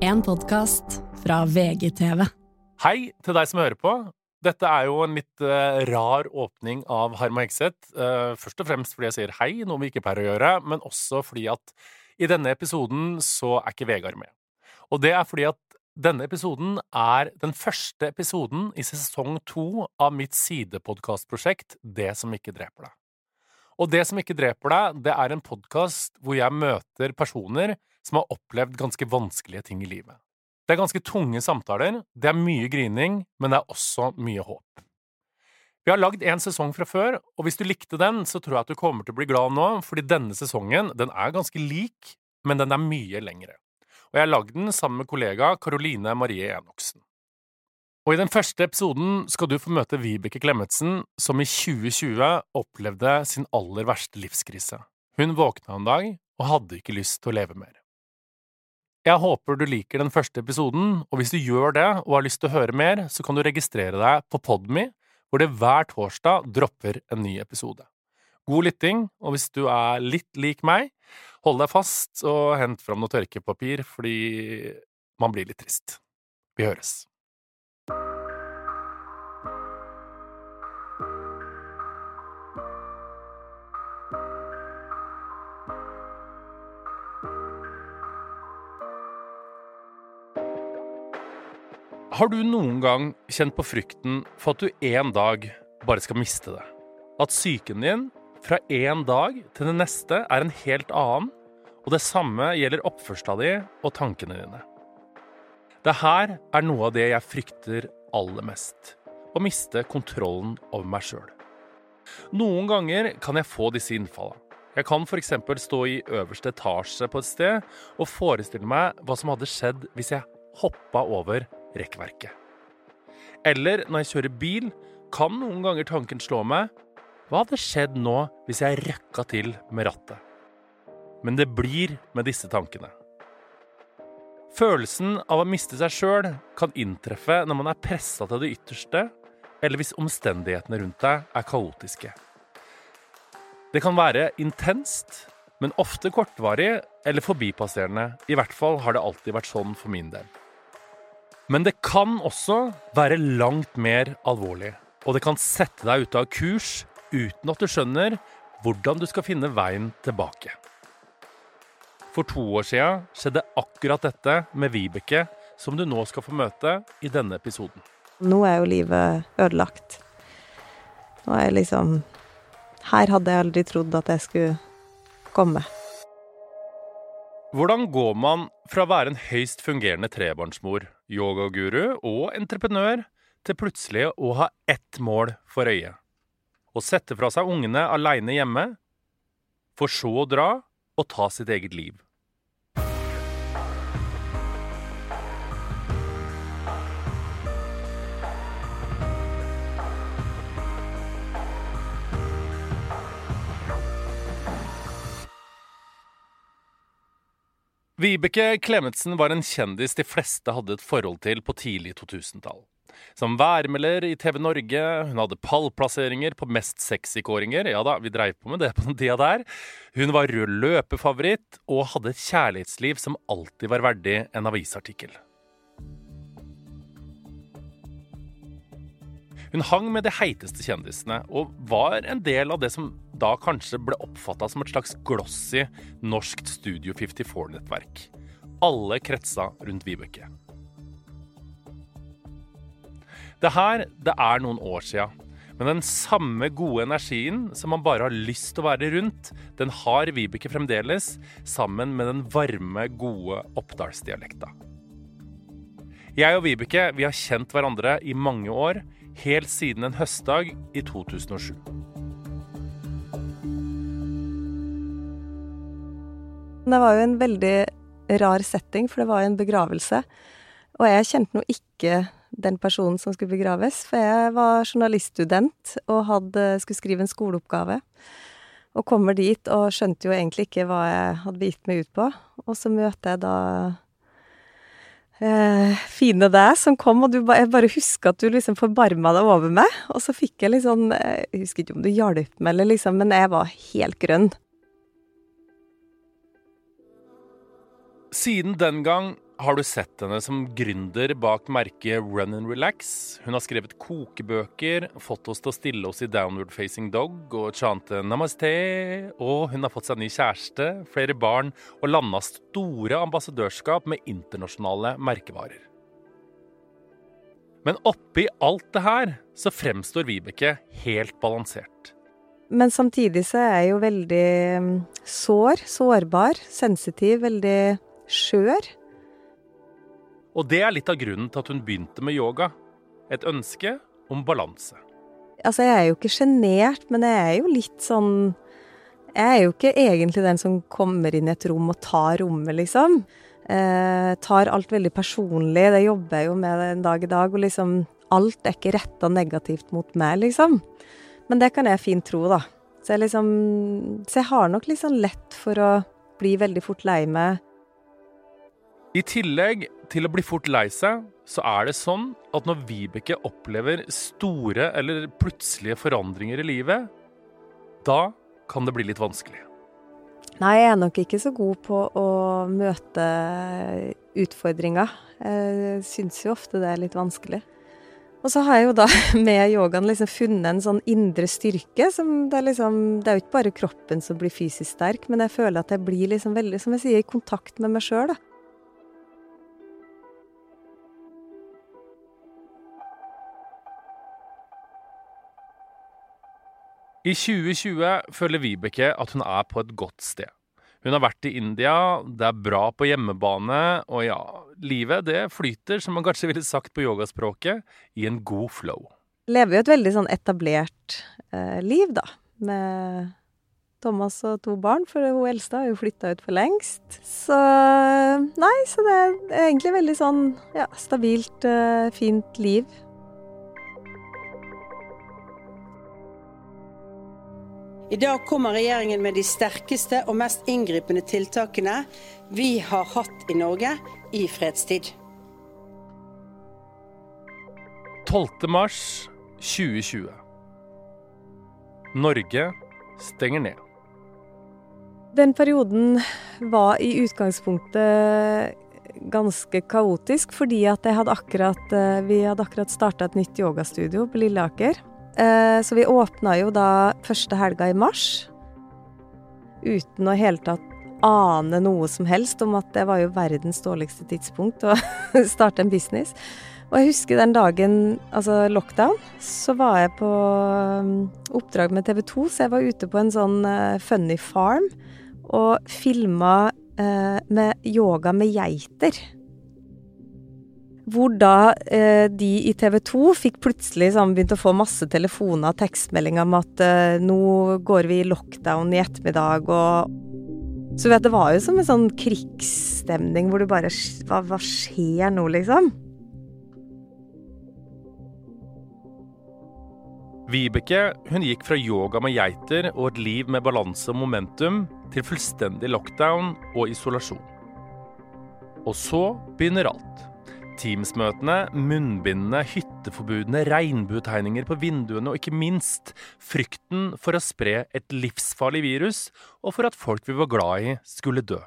En podkast fra VGTV. Hei til deg som hører på. Dette er jo en litt uh, rar åpning av Harma Hegseth. Uh, først og fremst fordi jeg sier hei, noe vi ikke pleier å gjøre, men også fordi at i denne episoden så er ikke Vegard med. Og det er fordi at denne episoden er den første episoden i sesong to av mitt sidepodkastprosjekt Det som ikke dreper deg. Og Det som ikke dreper deg, det er en podkast hvor jeg møter personer som har opplevd ganske vanskelige ting i livet. Det er ganske tunge samtaler, det er mye grining, men det er også mye håp. Vi har lagd en sesong fra før, og hvis du likte den, så tror jeg at du kommer til å bli glad nå, fordi denne sesongen den er ganske lik, men den er mye lengre. Og jeg har lagd den sammen med kollega Caroline Marie Enoksen. Og i den første episoden skal du få møte Vibeke Klemetsen, som i 2020 opplevde sin aller verste livskrise. Hun våkna en dag og hadde ikke lyst til å leve mer. Jeg håper du liker den første episoden, og hvis du gjør det og har lyst til å høre mer, så kan du registrere deg på Podme, hvor det hver torsdag dropper en ny episode. God lytting, og hvis du er litt lik meg, hold deg fast og hent fram noe tørkepapir, fordi man blir litt trist. Vi høres. Har du noen gang kjent på frykten for at du en dag bare skal miste det? At psyken din fra en dag til den neste er en helt annen, og det samme gjelder oppførselen din og tankene dine. Det her er noe av det jeg frykter aller mest. Å miste kontrollen over meg sjøl. Noen ganger kan jeg få disse innfallene. Jeg kan f.eks. stå i øverste etasje på et sted og forestille meg hva som hadde skjedd hvis jeg hoppa over rekkverket. Eller når jeg kjører bil, kan noen ganger tanken slå meg hva hadde skjedd nå hvis jeg røkka til med rattet? Men det blir med disse tankene. Følelsen av å miste seg sjøl kan inntreffe når man er pressa til det ytterste, eller hvis omstendighetene rundt deg er kaotiske. Det kan være intenst, men ofte kortvarig eller forbipasserende. I hvert fall har det alltid vært sånn for min del. Men det kan også være langt mer alvorlig, og det kan sette deg ute av kurs uten at du skjønner hvordan du skal finne veien tilbake. For to år siden skjedde akkurat dette med Vibeke, som du nå skal få møte i denne episoden. Nå er jo livet ødelagt. Nå er jeg liksom Her hadde jeg aldri trodd at jeg skulle komme. Hvordan går man fra å være en høyst fungerende trebarnsmor, yogaguru og entreprenør, til plutselig å ha ett mål for øyet? Å sette fra seg ungene aleine hjemme, for så å dra og ta sitt eget liv. Vibeke Klemetsen var en kjendis de fleste hadde et forhold til på tidlig 2000-tall. Som værmelder i TV Norge, hun hadde pallplasseringer på Mest sexy-kåringer. Ja da, vi dreiv på med det på den tida der. Hun var rød løpefavoritt og hadde et kjærlighetsliv som alltid var verdig en avisartikkel. Hun hang med de heiteste kjendisene og var en del av det som da kanskje ble oppfatta som et slags glossy norskt Studio 54-nettverk. Alle kretsa rundt Vibeke. Det her det er noen år sia. Men den samme gode energien som man bare har lyst til å være rundt, den har Vibeke fremdeles, sammen med den varme, gode oppdalsdialekta. Jeg og Vibeke vi har kjent hverandre i mange år, helt siden en høstdag i 2007. Det var jo en veldig rar setting, for det var jo en begravelse. Og jeg kjente nå ikke den personen som skulle begraves, for jeg var journaliststudent og hadde, skulle skrive en skoleoppgave. Og kommer dit og skjønte jo egentlig ikke hva jeg hadde begitt meg ut på. Og så møter jeg da eh, fine deg som kom, og du, jeg bare husker at du liksom forbarma deg over meg. Og så fikk jeg sånn Jeg husker ikke om du hjalp meg, eller liksom, men jeg var helt grønn. Siden den gang har du sett henne som gründer bak merket Run and Relax. Hun har skrevet kokebøker, fått oss til å stille oss i Downward Facing Dog og chante namaste, og hun har fått seg ny kjæreste, flere barn og landa store ambassadørskap med internasjonale merkevarer. Men oppi alt det her så fremstår Vibeke helt balansert. Men samtidig så er jeg jo veldig mm, sår, sårbar, sensitiv, veldig skjør. Og det er litt av grunnen til at hun begynte med yoga. Et ønske om balanse. Altså, jeg er jo ikke sjenert, men jeg er jo litt sånn Jeg er jo ikke egentlig den som kommer inn i et rom og tar rommet, liksom. Eh, tar alt veldig personlig. Det jobber jeg jo med en dag i dag. Og liksom Alt er ikke retta negativt mot meg, liksom. Men det kan jeg fint tro, da. Så jeg liksom Så jeg har nok sånn lett for å bli veldig fort lei meg. I tillegg til å bli fort lei seg, så er det sånn at når Vibeke opplever store eller plutselige forandringer i livet, da kan det bli litt vanskelig. Nei, jeg er nok ikke så god på å møte utfordringer. Jeg syns jo ofte det er litt vanskelig. Og så har jeg jo da med yogaen liksom funnet en sånn indre styrke. som Det er liksom, det er jo ikke bare kroppen som blir fysisk sterk, men jeg føler at jeg blir liksom veldig, som jeg sier, i kontakt med meg sjøl, da. I 2020 føler Vibeke at hun er på et godt sted. Hun har vært i India, det er bra på hjemmebane, og ja, livet det flyter, som man kanskje ville sagt på yogaspråket, i en god flow. Lever jo et veldig sånn etablert eh, liv, da. Med Thomas og to barn, for hun eldste har jo flytta ut for lengst. Så nei, så det er egentlig veldig sånn ja, stabilt, eh, fint liv. I dag kommer regjeringen med de sterkeste og mest inngripende tiltakene vi har hatt i Norge i fredstid. 12. mars 2020. Norge stenger ned. Den perioden var i utgangspunktet ganske kaotisk, fordi at hadde akkurat, eh, vi hadde akkurat starta et nytt yogastudio på Lilleaker. Eh, så vi åpna jo da første helga i mars. Uten å hele tatt ane noe som helst om at det var jo verdens dårligste tidspunkt å starte en business. Og jeg husker den dagen, altså lockdown, så var jeg på um, oppdrag med TV 2, så jeg var ute på en sånn uh, funny farm og filma uh, med yoga med geiter. Hvor da eh, de i TV 2 fikk plutselig sånn, begynt å få masse telefoner og tekstmeldinger om at eh, nå går vi i lockdown i ettermiddag og Så vet, det var jo som en sånn krigsstemning hvor du bare Hva, hva skjer nå, liksom? Vibeke hun gikk fra yoga med geiter og et liv med balanse og momentum til fullstendig lockdown og isolasjon. Og så begynner alt. Teams-møtene, munnbindene, hytteforbudene, regnbuetegninger på vinduene og ikke minst frykten for å spre et livsfarlig virus og for at folk vi var glad i, skulle dø.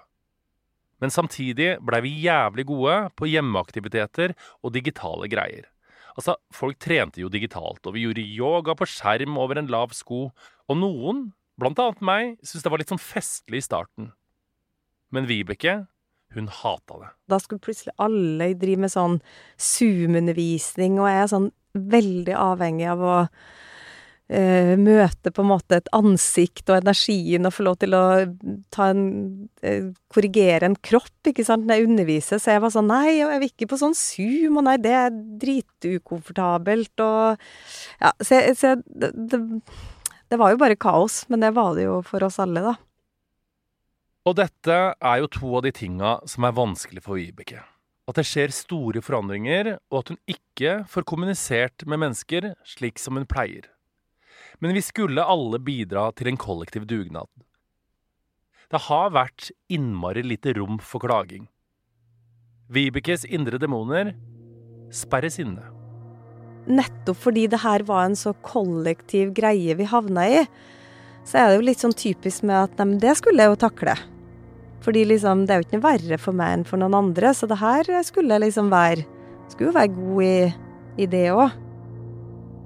Men samtidig blei vi jævlig gode på hjemmeaktiviteter og digitale greier. Altså, folk trente jo digitalt, og vi gjorde yoga på skjerm over en lav sko, og noen, blant annet meg, syntes det var litt sånn festlig i starten. Men Vibeke, hun hata det. Da skulle plutselig alle drive med sånn Zoom-undervisning, og jeg er sånn veldig avhengig av å uh, møte på en måte et ansikt og energien og få lov til å ta en uh, korrigere en kropp, ikke sant, når jeg underviser. Så jeg var sånn Nei, jeg vil ikke på sånn Zoom, og nei, det er dritukomfortabelt, og Ja, så jeg, det, det, det var jo bare kaos, men det var det jo for oss alle, da. Og dette er jo to av de tinga som er vanskelig for Vibeke. At det skjer store forandringer, og at hun ikke får kommunisert med mennesker slik som hun pleier. Men vi skulle alle bidra til en kollektiv dugnad. Det har vært innmari lite rom for klaging. Vibekes indre demoner sperres inne. Nettopp fordi det her var en så kollektiv greie vi havna i, så er det jo litt sånn typisk med at nei, men det skulle jeg jo takle. Fordi liksom, det er jo ikke noe verre for meg enn for noen andre, så det her skulle liksom være Skulle jo være god i, i det òg.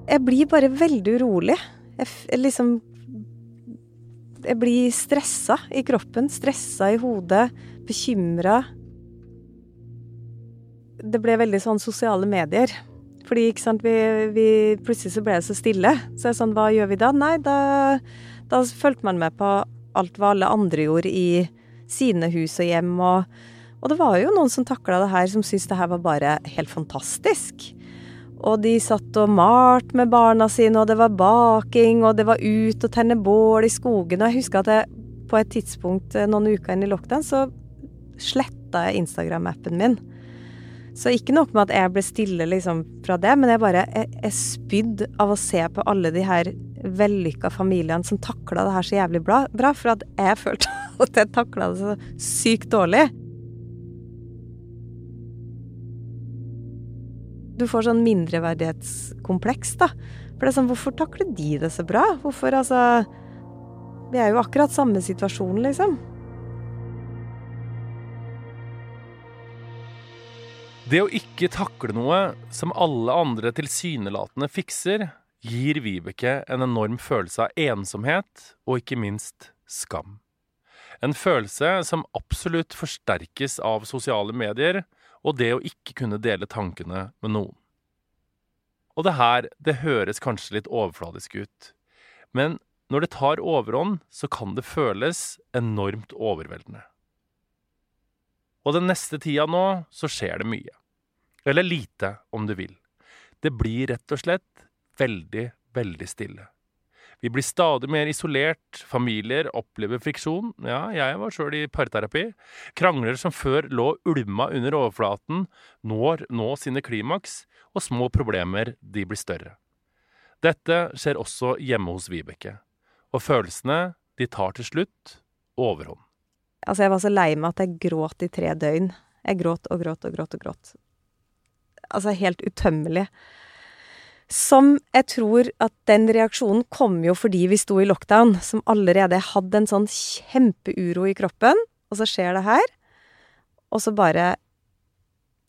Jeg blir bare veldig urolig. Jeg, jeg liksom Jeg blir stressa i kroppen, stressa i hodet, bekymra. Det ble veldig sånn sosiale medier. Fordi ikke sant, vi, vi, plutselig så ble det så stille. Så jeg sånn, hva gjør vi da? Nei, da, da fulgte man med på alt hva alle andre gjorde i sine hus og hjem. Og, og det var jo noen som takla det her, som syntes det her var bare helt fantastisk. Og de satt og malte med barna sine, og det var baking, og det var ut og tenne bål i skogen. Og jeg husker at jeg på et tidspunkt eh, noen uker inn i lockdown, så sletta jeg Instagram-appen min. Så ikke nok med at jeg ble stille liksom fra det, men jeg bare jeg spydde av å se på alle de her vellykka familiene som takla det her så jævlig bra, bra for at jeg følte at jeg takla det så sykt dårlig. Du får sånn mindreverdighetskompleks, da. For det er sånn, hvorfor takler de det så bra? Hvorfor, altså Vi er jo akkurat samme situasjon, liksom. Det å ikke takle noe som alle andre tilsynelatende fikser, gir Vibeke en enorm følelse av ensomhet og ikke minst skam. En følelse som absolutt forsterkes av sosiale medier og det å ikke kunne dele tankene med noen. Og det her, det høres kanskje litt overfladisk ut, men når det tar overhånd, så kan det føles enormt overveldende. Og den neste tida nå så skjer det mye. Eller lite, om du vil. Det blir rett og slett veldig, veldig stille. Vi blir stadig mer isolert, familier opplever friksjon, ja, jeg var sjøl i parterapi. Krangler som før lå ulma under overflaten, når nå sine klimaks, og små problemer, de blir større. Dette skjer også hjemme hos Vibeke. Og følelsene, de tar til slutt overhånd. Altså, jeg var så lei meg at jeg gråt i tre døgn. Jeg gråt og gråt og gråt og gråt. Altså, helt utømmelig. Som jeg tror at den reaksjonen kom jo fordi vi sto i lockdown, som allerede hadde en sånn kjempeuro i kroppen, og så skjer det her. Og så bare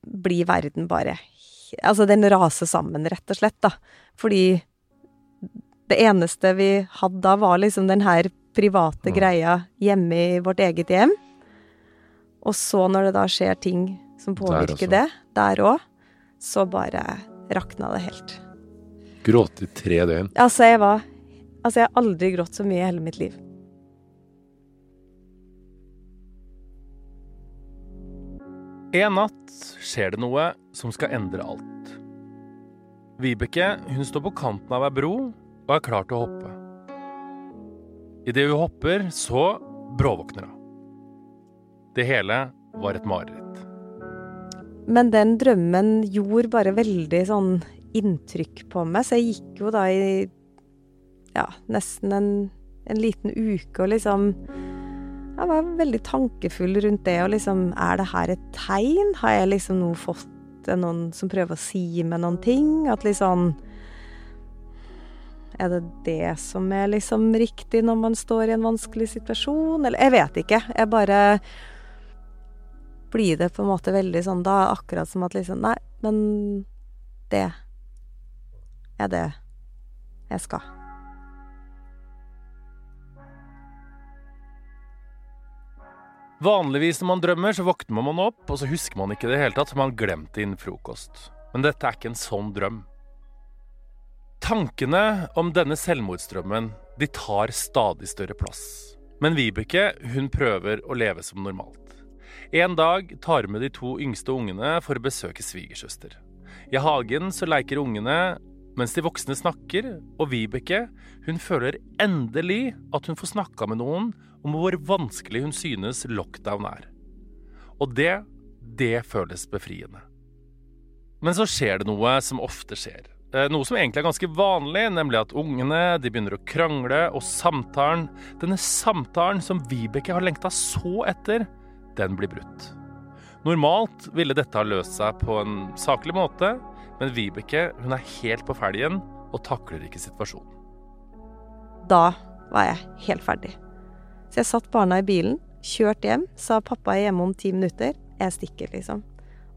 blir verden bare Altså, den raser sammen, rett og slett, da. Fordi det eneste vi hadde da, var liksom den her private greia hjemme i vårt eget hjem. Og så, når det da skjer ting som påvirker det, der òg, så bare rakna det helt. Gråte i tre døgn? Altså, jeg var Altså, jeg har aldri grått så mye i hele mitt liv. En natt skjer det noe som skal endre alt. Vibeke hun står på kanten av ei bro og er klar til å hoppe. Idet hun hopper, så bråvåkner hun. Det hele var et mareritt. Men den drømmen gjorde bare veldig sånn inntrykk på meg, så jeg gikk jo da i ja, nesten en, en liten uke og liksom Jeg var veldig tankefull rundt det, og liksom Er det her et tegn? Har jeg liksom nå fått noen som prøver å si meg noen ting? At liksom Er det det som er liksom riktig når man står i en vanskelig situasjon? Eller jeg vet ikke. Jeg bare blir det på en måte veldig sånn da, akkurat som at liksom Nei, men det er det jeg skal. Vanligvis når man drømmer, så våkner man opp, og så husker man ikke det hele tatt, for man glemte inn frokost. Men dette er ikke en sånn drøm. Tankene om denne selvmordsdrømmen, de tar stadig større plass. Men Vibeke, hun prøver å leve som normalt. En dag tar hun med de to yngste ungene for å besøke svigersøster. I hagen så leker ungene mens de voksne snakker, og Vibeke, hun føler endelig at hun får snakka med noen om hvor vanskelig hun synes lockdown er. Og det, det føles befriende. Men så skjer det noe som ofte skjer. Eh, noe som egentlig er ganske vanlig, nemlig at ungene de begynner å krangle, og samtalen, denne samtalen som Vibeke har lengta så etter, den blir brutt. Normalt ville dette ha løst seg på en saklig måte, men Vibeke hun er helt på felgen og takler ikke situasjonen. Da var jeg helt ferdig. Så jeg satt barna i bilen, kjørte hjem, sa pappa er hjemme om ti minutter, jeg stikker, liksom.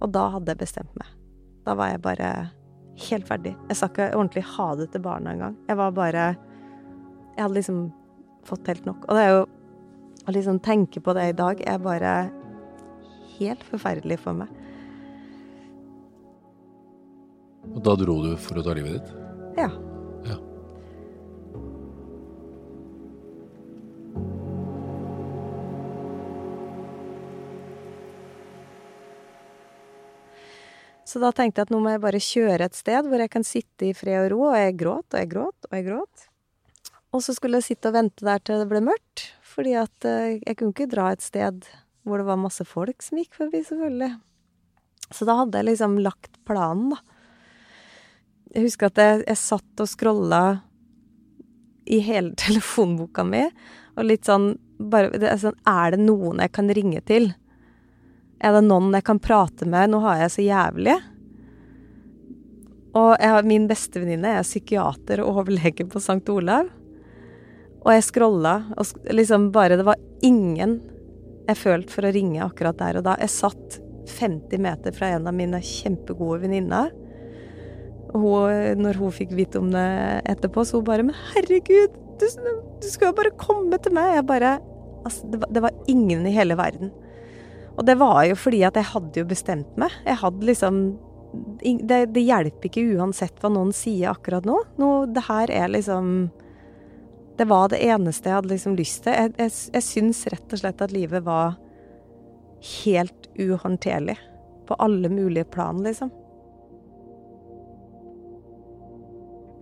Og da hadde jeg bestemt meg. Da var jeg bare helt ferdig. Jeg sa ikke ordentlig ha det til barna engang. Jeg var bare Jeg hadde liksom fått helt nok. Og det er jo å liksom tenke på det i dag er bare helt forferdelig for meg. Og da dro du for å ta livet ditt? Ja. ja. Så da tenkte jeg at nå må jeg bare kjøre et sted hvor jeg kan sitte i fred og ro, og jeg gråt og jeg gråt og jeg gråt. Og så skulle jeg sitte og vente der til det ble mørkt, fordi at uh, jeg kunne ikke dra et sted hvor det var masse folk som gikk forbi, selvfølgelig. Så da hadde jeg liksom lagt planen, da. Jeg husker at jeg, jeg satt og scrolla i hele telefonboka mi, og litt sånn bare det er, sånn, er det noen jeg kan ringe til? Er det noen jeg kan prate med? Nå har jeg så jævlig. Og jeg, min bestevenninne er psykiater og overlege på St. Olav. Og jeg scrolla, og liksom bare Det var ingen jeg følte for å ringe akkurat der og da. Jeg satt 50 meter fra en av mine kjempegode venninner. Når hun fikk vite om det etterpå, så hun bare Men herregud, du, du skal jo bare komme til meg! Jeg bare Altså, det var, det var ingen i hele verden. Og det var jo fordi at jeg hadde jo bestemt meg. Jeg hadde liksom Det, det hjelper ikke uansett hva noen sier akkurat nå. nå. Det her er liksom Det var det eneste jeg hadde liksom lyst til. Jeg, jeg, jeg syns rett og slett at livet var helt uhåndterlig. På alle mulige plan, liksom.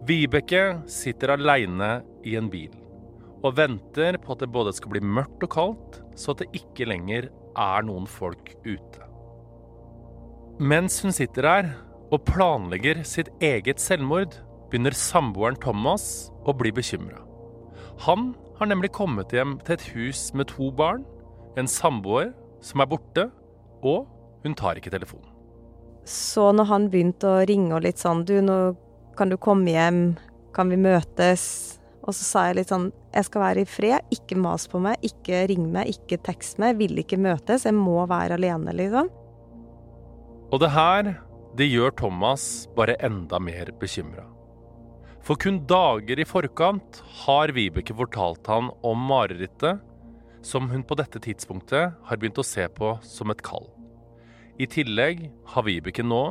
Vibeke sitter aleine i en bil og venter på at det både skal bli mørkt og kaldt, så at det ikke lenger er noen folk ute. Mens hun sitter der og planlegger sitt eget selvmord, begynner samboeren Thomas å bli bekymra. Han har nemlig kommet hjem til et hus med to barn, en samboer som er borte, og hun tar ikke telefonen. Så når han begynte å ringe og litt sånn Du, nå kan du komme hjem? Kan vi møtes? Og så sa jeg litt sånn Jeg skal være i fred. Ikke mas på meg. Ikke ring meg. Ikke tekst meg. Vil ikke møtes. Jeg må være alene, liksom. Og det her, det gjør Thomas bare enda mer bekymra. For kun dager i forkant har Vibeke fortalt han om marerittet som hun på dette tidspunktet har begynt å se på som et kall. I tillegg har Vibeke nå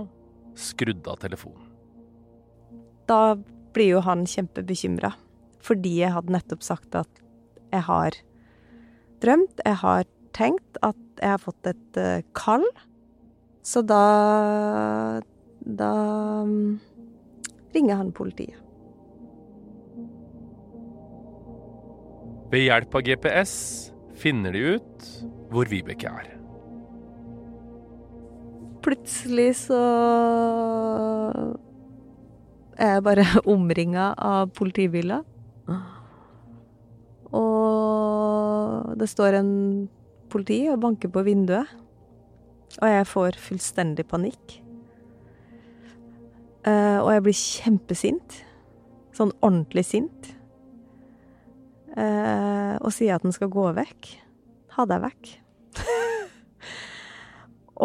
skrudd av telefonen. Da blir jo han kjempebekymra. Fordi jeg hadde nettopp sagt at jeg har drømt, jeg har tenkt at jeg har fått et eh, kall. Så da Da mm, ringer han politiet. Ved hjelp av GPS finner de ut hvor Vibeke er. Plutselig så er bare omringa av politibiler. Og det står en politi og banker på vinduet. Og jeg får fullstendig panikk. Eh, og jeg blir kjempesint. Sånn ordentlig sint. Eh, og sier at den skal gå vekk. Ha deg vekk.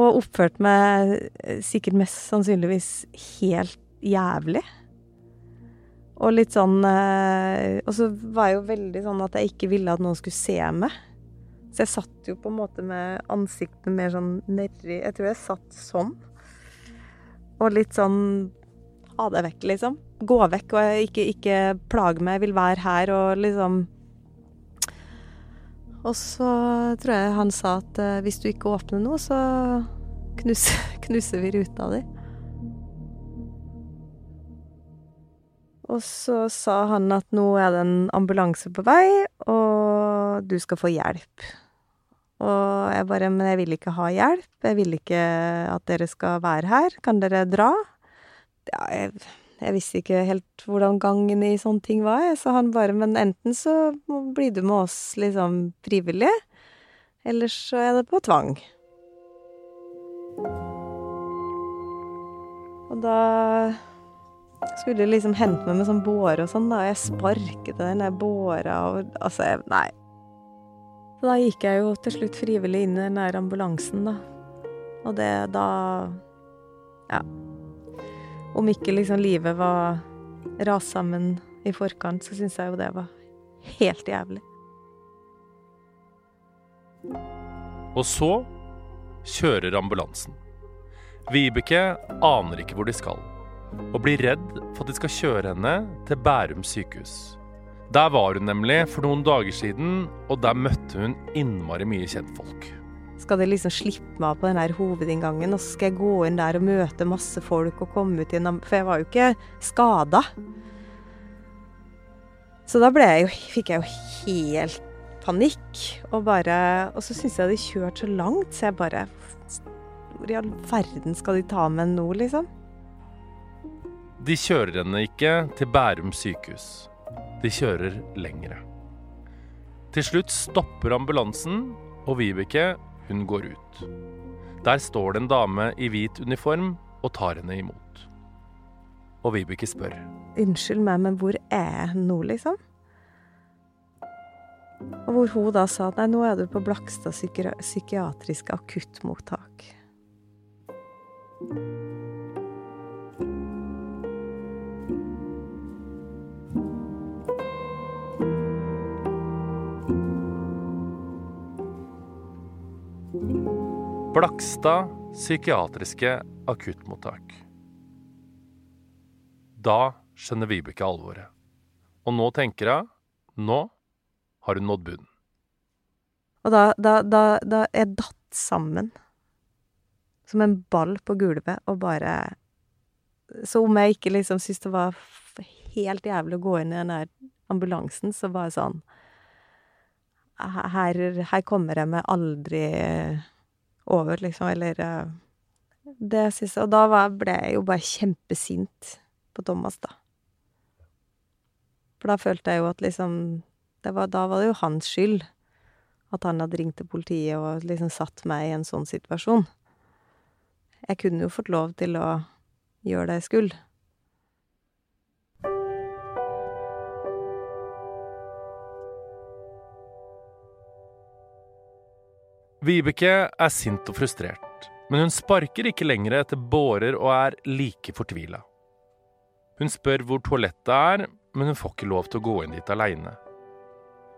og oppførte meg sikkert mest sannsynligvis helt jævlig. Og litt sånn eh, Og så var jeg jo veldig sånn at jeg ikke ville at noen skulle se meg. Så jeg satt jo på en måte med ansiktet mer sånn nedi Jeg tror jeg satt sånn. Og litt sånn Ha det vekk, liksom. Gå vekk, og ikke, ikke plage meg. Jeg vil være her og liksom Og så tror jeg han sa at eh, hvis du ikke åpner nå, så knus, knuser vi ruta di. Og så sa han at nå er det en ambulanse på vei, og du skal få hjelp. Og jeg bare Men jeg vil ikke ha hjelp. Jeg vil ikke at dere skal være her. Kan dere dra? Ja, jeg, jeg visste ikke helt hvordan gangen i sånne ting var, jeg. Så han bare Men enten så blir du med oss liksom frivillig, eller så er det på tvang. Og da skulle liksom hente meg med sånn båre og sånn, da, og jeg sparket den der båra og Altså, jeg, nei. Så da gikk jeg jo til slutt frivillig inn i den der ambulansen, da. Og det da Ja. Om ikke liksom livet var rast sammen i forkant, så syns jeg jo det var helt jævlig. Og så kjører ambulansen. Vibeke aner ikke hvor de skal, og blir redd for at de skal kjøre henne til Bærum sykehus. Der var hun nemlig for noen dager siden, og der møtte hun innmari mye kjentfolk. Skal de liksom slippe meg av på den her hovedinngangen, og så skal jeg gå inn der og møte masse folk og komme ut i en For jeg var jo ikke skada. Så da jeg jo, fikk jeg jo helt panikk, og bare Og så syntes jeg de kjørte så langt, så jeg bare Hvor i all verden skal de ta med nå, liksom? De kjører henne ikke til Bærum sykehus. De kjører lengre. Til slutt stopper ambulansen, og Vibeke, hun går ut. Der står det en dame i hvit uniform og tar henne imot. Og Vibeke spør. Unnskyld meg, men hvor er jeg nå, liksom? Og hvor hun da sa nei, nå er du på Blakstad psyki- psykiatriske akuttmottak. Blakstad psykiatriske akuttmottak. Da skjønner Vibeke alvoret. Og nå tenker hun nå har hun nådd bunnen. Og da, da, da, da jeg datt sammen. Som en ball på gulvet, og bare Så om jeg ikke liksom syntes det var helt jævlig å gå inn i den der ambulansen, så bare sånn Her, her kommer jeg meg aldri over, liksom. Eller eh, Det syns jeg Og da ble jeg jo bare kjempesint på Thomas, da. For da følte jeg jo at liksom var, da var det jo hans skyld at han hadde ringt til politiet og liksom satt meg i en sånn situasjon. Jeg kunne jo fått lov til å gjøre det jeg skulle. Vibeke er sint og frustrert, men hun sparker ikke lenger etter bårer og er like fortvila. Hun spør hvor toalettet er, men hun får ikke lov til å gå inn dit aleine.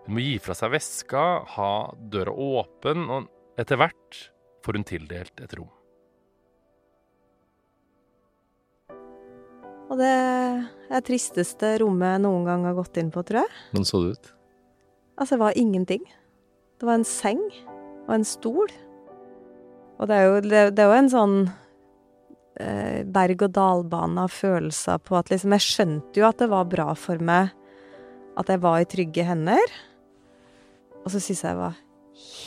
Hun må gi fra seg veska, ha døra åpen, og etter hvert får hun tildelt et rom. Og det er tristeste rommet jeg noen gang har gått inn på, tror jeg. Hvordan så det ut? Altså, det var ingenting. Det var en seng og en stol. Og det er jo, det, det er jo en sånn eh, berg-og-dal-bane av følelser på at liksom Jeg skjønte jo at det var bra for meg at jeg var i trygge hender. Og så syns jeg det var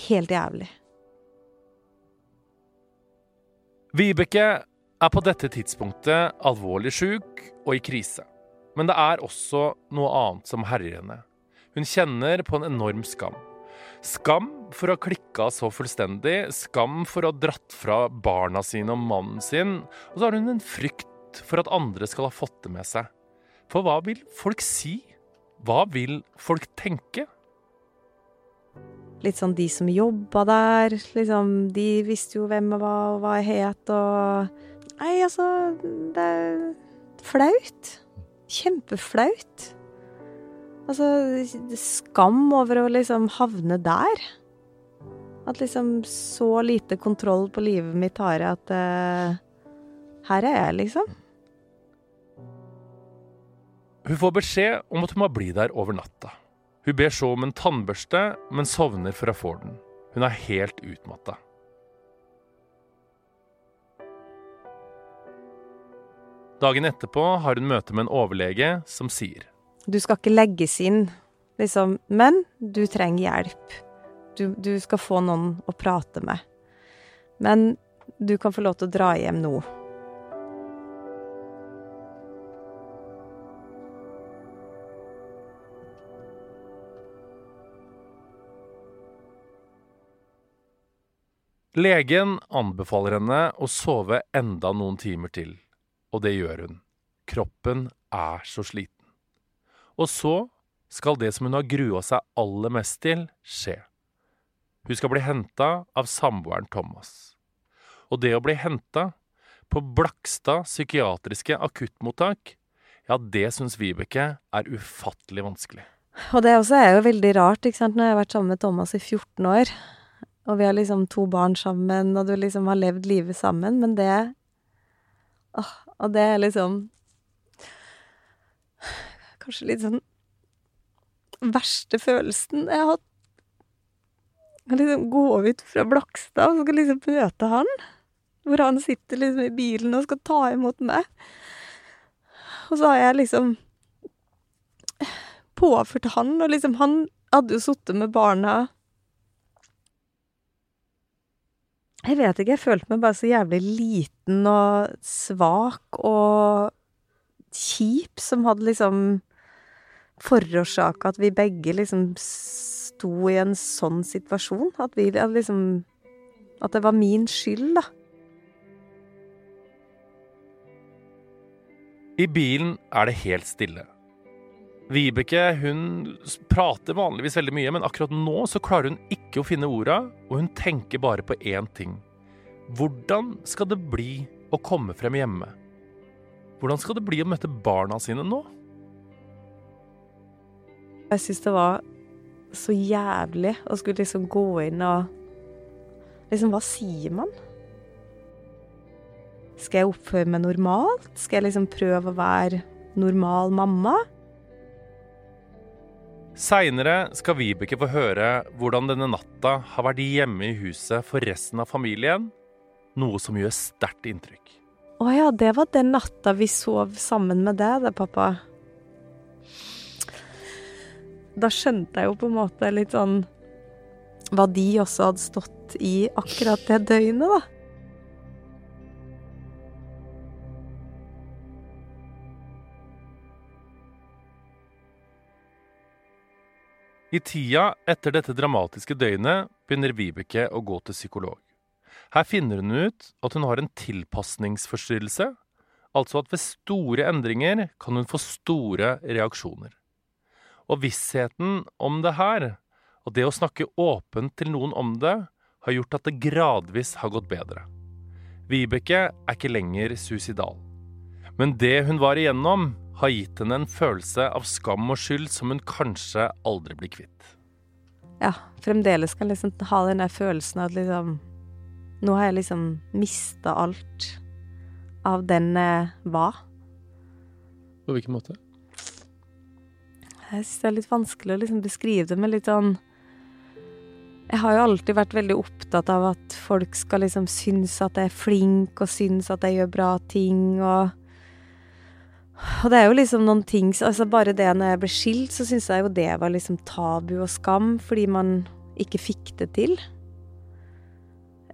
helt jævlig. Vibeke er på dette tidspunktet alvorlig sjuk og i krise. Men det er også noe annet som herjer henne. Hun kjenner på en enorm skam. Skam for å ha klikka så fullstendig, skam for å ha dratt fra barna sine og mannen sin, og så har hun en frykt for at andre skal ha fått det med seg. For hva vil folk si? Hva vil folk tenke? Litt sånn de som jobba der, liksom De visste jo hvem jeg var og hva jeg het og Nei, altså Det er flaut. Kjempeflaut. Altså, skam over å liksom havne der. At liksom så lite kontroll på livet mitt har jeg at uh, Her er jeg, liksom. Hun får beskjed om at hun må bli der over natta. Hun ber så om en tannbørste, men sovner før hun får den. Hun er helt utmatta. Dagen etterpå har hun møte med en overlege som sier Du skal ikke legges inn, liksom, men du trenger hjelp. Du, du skal få noen å prate med. Men du kan få lov til å dra hjem nå. Legen anbefaler henne å sove enda noen timer til, og det gjør hun. Kroppen er så sliten. Og så skal det som hun har grua seg aller mest til, skje. Hun skal bli henta av samboeren Thomas. Og det å bli henta på Blakstad psykiatriske akuttmottak, ja, det syns Vibeke er ufattelig vanskelig. Og det også er jo veldig rart, ikke sant, jeg har vært sammen med Thomas i 14 år. Og vi har liksom to barn sammen, og du liksom har levd livet sammen, men det Åh, og det er liksom Kanskje litt sånn verste følelsen jeg har hatt. Å liksom gå ut fra Blakstad og skal liksom møte han. Hvor han sitter liksom i bilen og skal ta imot meg. Og så har jeg liksom påført han, og liksom Han hadde jo sittet med barna Jeg vet ikke, jeg følte meg bare så jævlig liten og svak og kjip, som hadde liksom forårsaka at vi begge liksom sto i en sånn situasjon. At vi at liksom At det var min skyld, da. I bilen er det helt stille. Vibeke hun prater vanligvis veldig mye, men akkurat nå så klarer hun ikke å finne orda, og hun tenker bare på én ting. Hvordan skal det bli å komme frem hjemme? Hvordan skal det bli å møte barna sine nå? Jeg syns det var så jævlig å skulle liksom gå inn og Liksom, hva sier man? Skal jeg oppføre meg normalt? Skal jeg liksom prøve å være normal mamma? Seinere skal Vibeke få høre hvordan denne natta har vært hjemme i huset for resten av familien, noe som gjør sterkt inntrykk. Å ja, det var den natta vi sov sammen med deg, det, pappa. Da skjønte jeg jo på en måte litt sånn hva de også hadde stått i akkurat det døgnet, da. I tida etter dette dramatiske døgnet begynner Vibeke å gå til psykolog. Her finner hun ut at hun har en tilpasningsforstyrrelse, altså at ved store endringer kan hun få store reaksjoner. Og vissheten om det her, og det å snakke åpent til noen om det, har gjort at det gradvis har gått bedre. Vibeke er ikke lenger suicidal. Men det hun var igjennom, har gitt henne en følelse av skam og skyld som hun kanskje aldri blir kvitt. Ja, fremdeles kan liksom ha den der følelsen av at liksom Nå har jeg liksom mista alt av den jeg var. På hvilken måte? Jeg syns det er litt vanskelig å liksom beskrive det, med litt sånn Jeg har jo alltid vært veldig opptatt av at folk skal liksom synes at jeg er flink, og synes at jeg gjør bra ting, og Og det er jo liksom noen ting Altså bare det når jeg ble skilt, så syns jeg jo det var liksom tabu og skam, fordi man ikke fikk det til.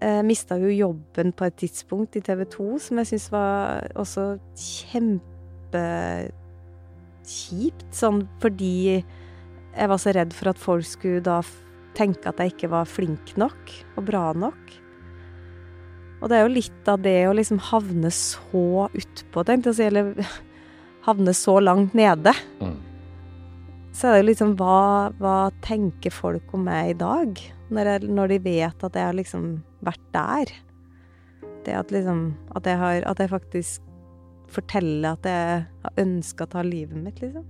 Jeg mista jo jobben på et tidspunkt i TV 2, som jeg syns var også kjempekjipt. Sånn fordi jeg var så redd for at folk skulle da tenke at jeg ikke var flink nok og bra nok. Og det er jo litt av det å liksom havne så utpå, tenkte jeg å si, eller havne så langt nede. Mm. Så er det jo liksom hva, hva tenker folk om meg i dag? Når, jeg, når de vet at jeg har liksom vært der. Det at liksom At jeg har At jeg faktisk forteller at jeg har ønska å ta livet mitt, liksom.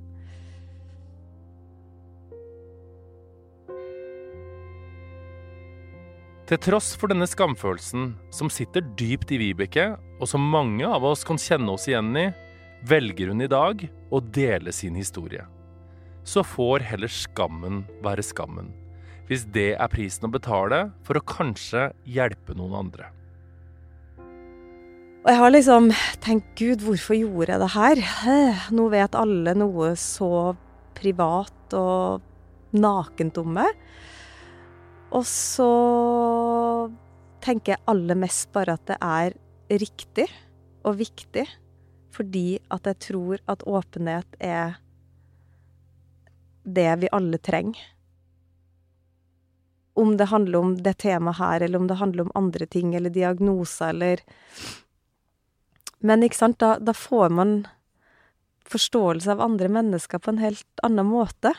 Til tross for denne skamfølelsen, som sitter dypt i Vibeke, og som mange av oss kan kjenne oss igjen i, velger hun i dag å dele sin historie. Så får heller skammen være skammen, hvis det er prisen å betale for å kanskje hjelpe noen andre. Og jeg har liksom tenkt Gud, hvorfor gjorde jeg det her? Nå vet alle noe så privat og nakent om meg. Og så tenker jeg aller mest bare at det er riktig og viktig. Fordi at jeg tror at åpenhet er det vi alle trenger. Om det handler om det temaet her, eller om det handler om andre ting, eller diagnoser, eller Men ikke sant, da, da får man forståelse av andre mennesker på en helt annen måte.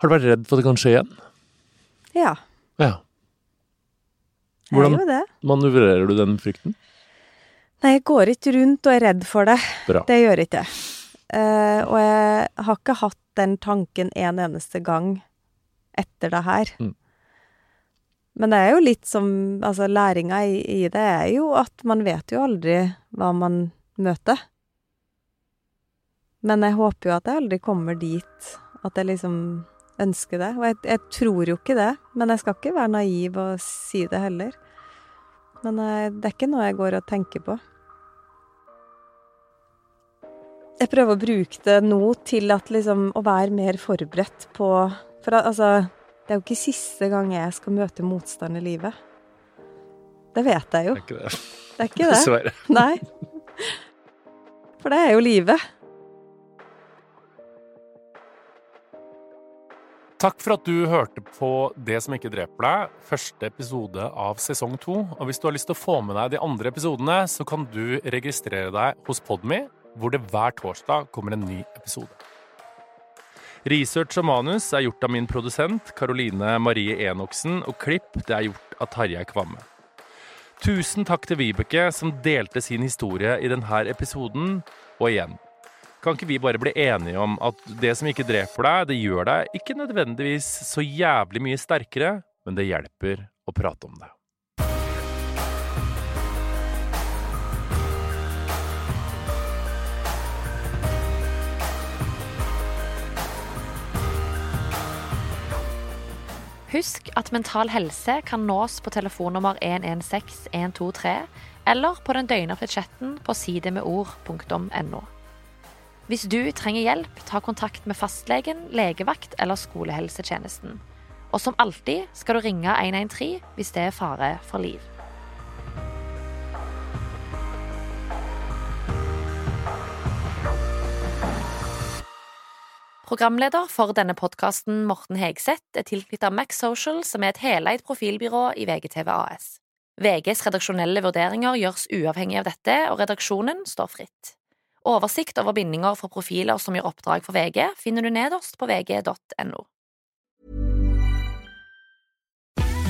Har du vært redd for at det kan skje igjen? Ja, Ja. jeg er Hvordan jo det. manøvrerer du den frykten? Nei, jeg går ikke rundt og er redd for det. Bra. Det gjør jeg ikke. Uh, og jeg har ikke hatt den tanken en eneste gang etter det her. Mm. Men det er jo litt som Altså, læringa i, i det er jo at man vet jo aldri hva man møter. Men jeg håper jo at jeg aldri kommer dit at jeg liksom ønsker det. Og jeg, jeg tror jo ikke det, men jeg skal ikke være naiv og si det heller. Men eh, det er ikke noe jeg går og tenker på. Jeg prøver å bruke det nå til at liksom å være mer forberedt på For altså, det er jo ikke siste gang jeg skal møte motstand i livet. Det vet jeg jo. Det er ikke det. Det er ikke det. Dessverre. Nei. For det er jo livet. Takk for at du hørte på Det som ikke dreper deg, første episode av sesong to. Og hvis du har lyst til å få med deg de andre episodene, så kan du registrere deg hos Podme, hvor det hver torsdag kommer en ny episode. Research og manus er gjort av min produsent Karoline Marie Enoksen, og klipp det er gjort av Tarjei Kvamme. Tusen takk til Vibeke, som delte sin historie i denne episoden. Og igjen, kan ikke vi bare bli enige om at det som ikke dreper deg, det gjør deg ikke nødvendigvis så jævlig mye sterkere, men det hjelper å prate om det. Husk at Mental Helse kan nås på telefonnummer 116 123 eller på den døgnåpne chatten på sidemedord.no. Hvis du trenger hjelp, ta kontakt med fastlegen, legevakt eller skolehelsetjenesten. Og som alltid skal du ringe 113 hvis det er fare for liv. Programleder for denne podkasten, Morten Hegseth, er tilknyttet Max Social, som er et heleid profilbyrå i VGTV AS. VGs redaksjonelle vurderinger gjøres uavhengig av dette, og redaksjonen står fritt. Oversikt over bindinger for profiler som gjør oppdrag for VG, finner du nederst på vg.no.